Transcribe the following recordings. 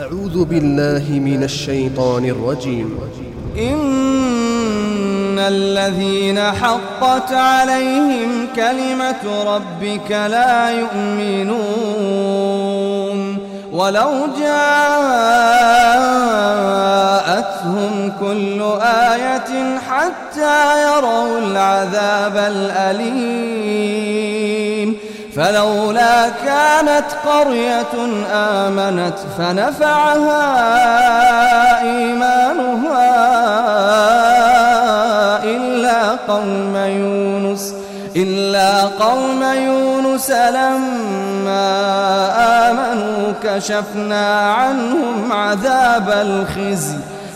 أعوذ بالله من الشيطان الرجيم. إن الذين حقت عليهم كلمة ربك لا يؤمنون. ولو جاءتهم كل آية حتى يروا العذاب الأليم. فلولا كانت قرية آمنت فنفعها إيمانها إلا قوم يونس إلا قوم يونس لما آمنوا كشفنا عنهم عذاب الخزي.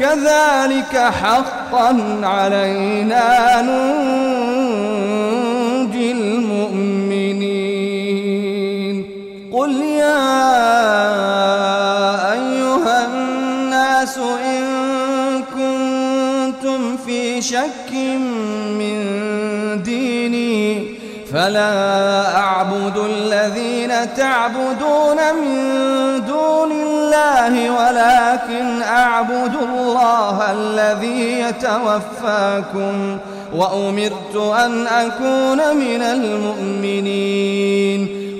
كذلك حقا علينا ننجي المؤمنين. قل يا أيها الناس إن كنتم في شك من ديني فلا أعبد الذين تعبدون من دون الله ولكن أعبد الله الذي يتوفاكم وأمرت أن أكون من المؤمنين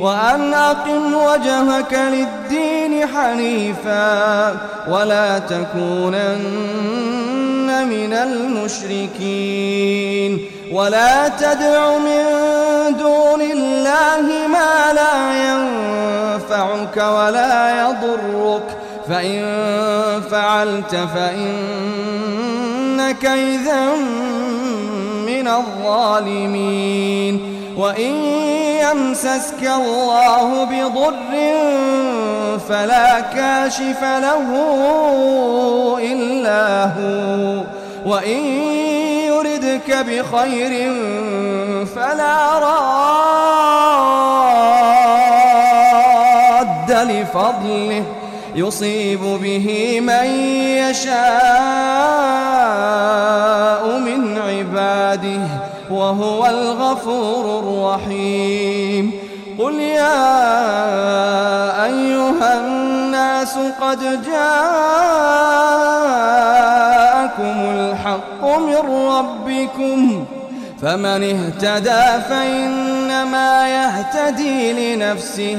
وأن أقم وجهك للدين حنيفا ولا تكونن من المشركين ولا تدع من دون ينفعك ولا يضرك. فإن فعلت فإنك إذا من الظالمين. وإن يمسسك الله بضر فلا كاشف له إلا هو. وإن يردك بخير لفضله يصيب به من يشاء من عباده وهو الغفور الرحيم. قل يا أيها الناس قد جاءكم الحق من ربكم فمن اهتدى فإنما يهتدي لنفسه.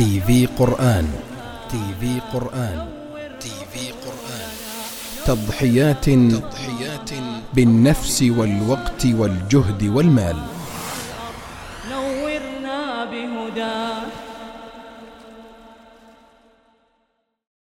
تي في قرآن. تي في قرآن. تي في قرآن. تضحيات تضحيات بالنفس والوقت والجهد والمال.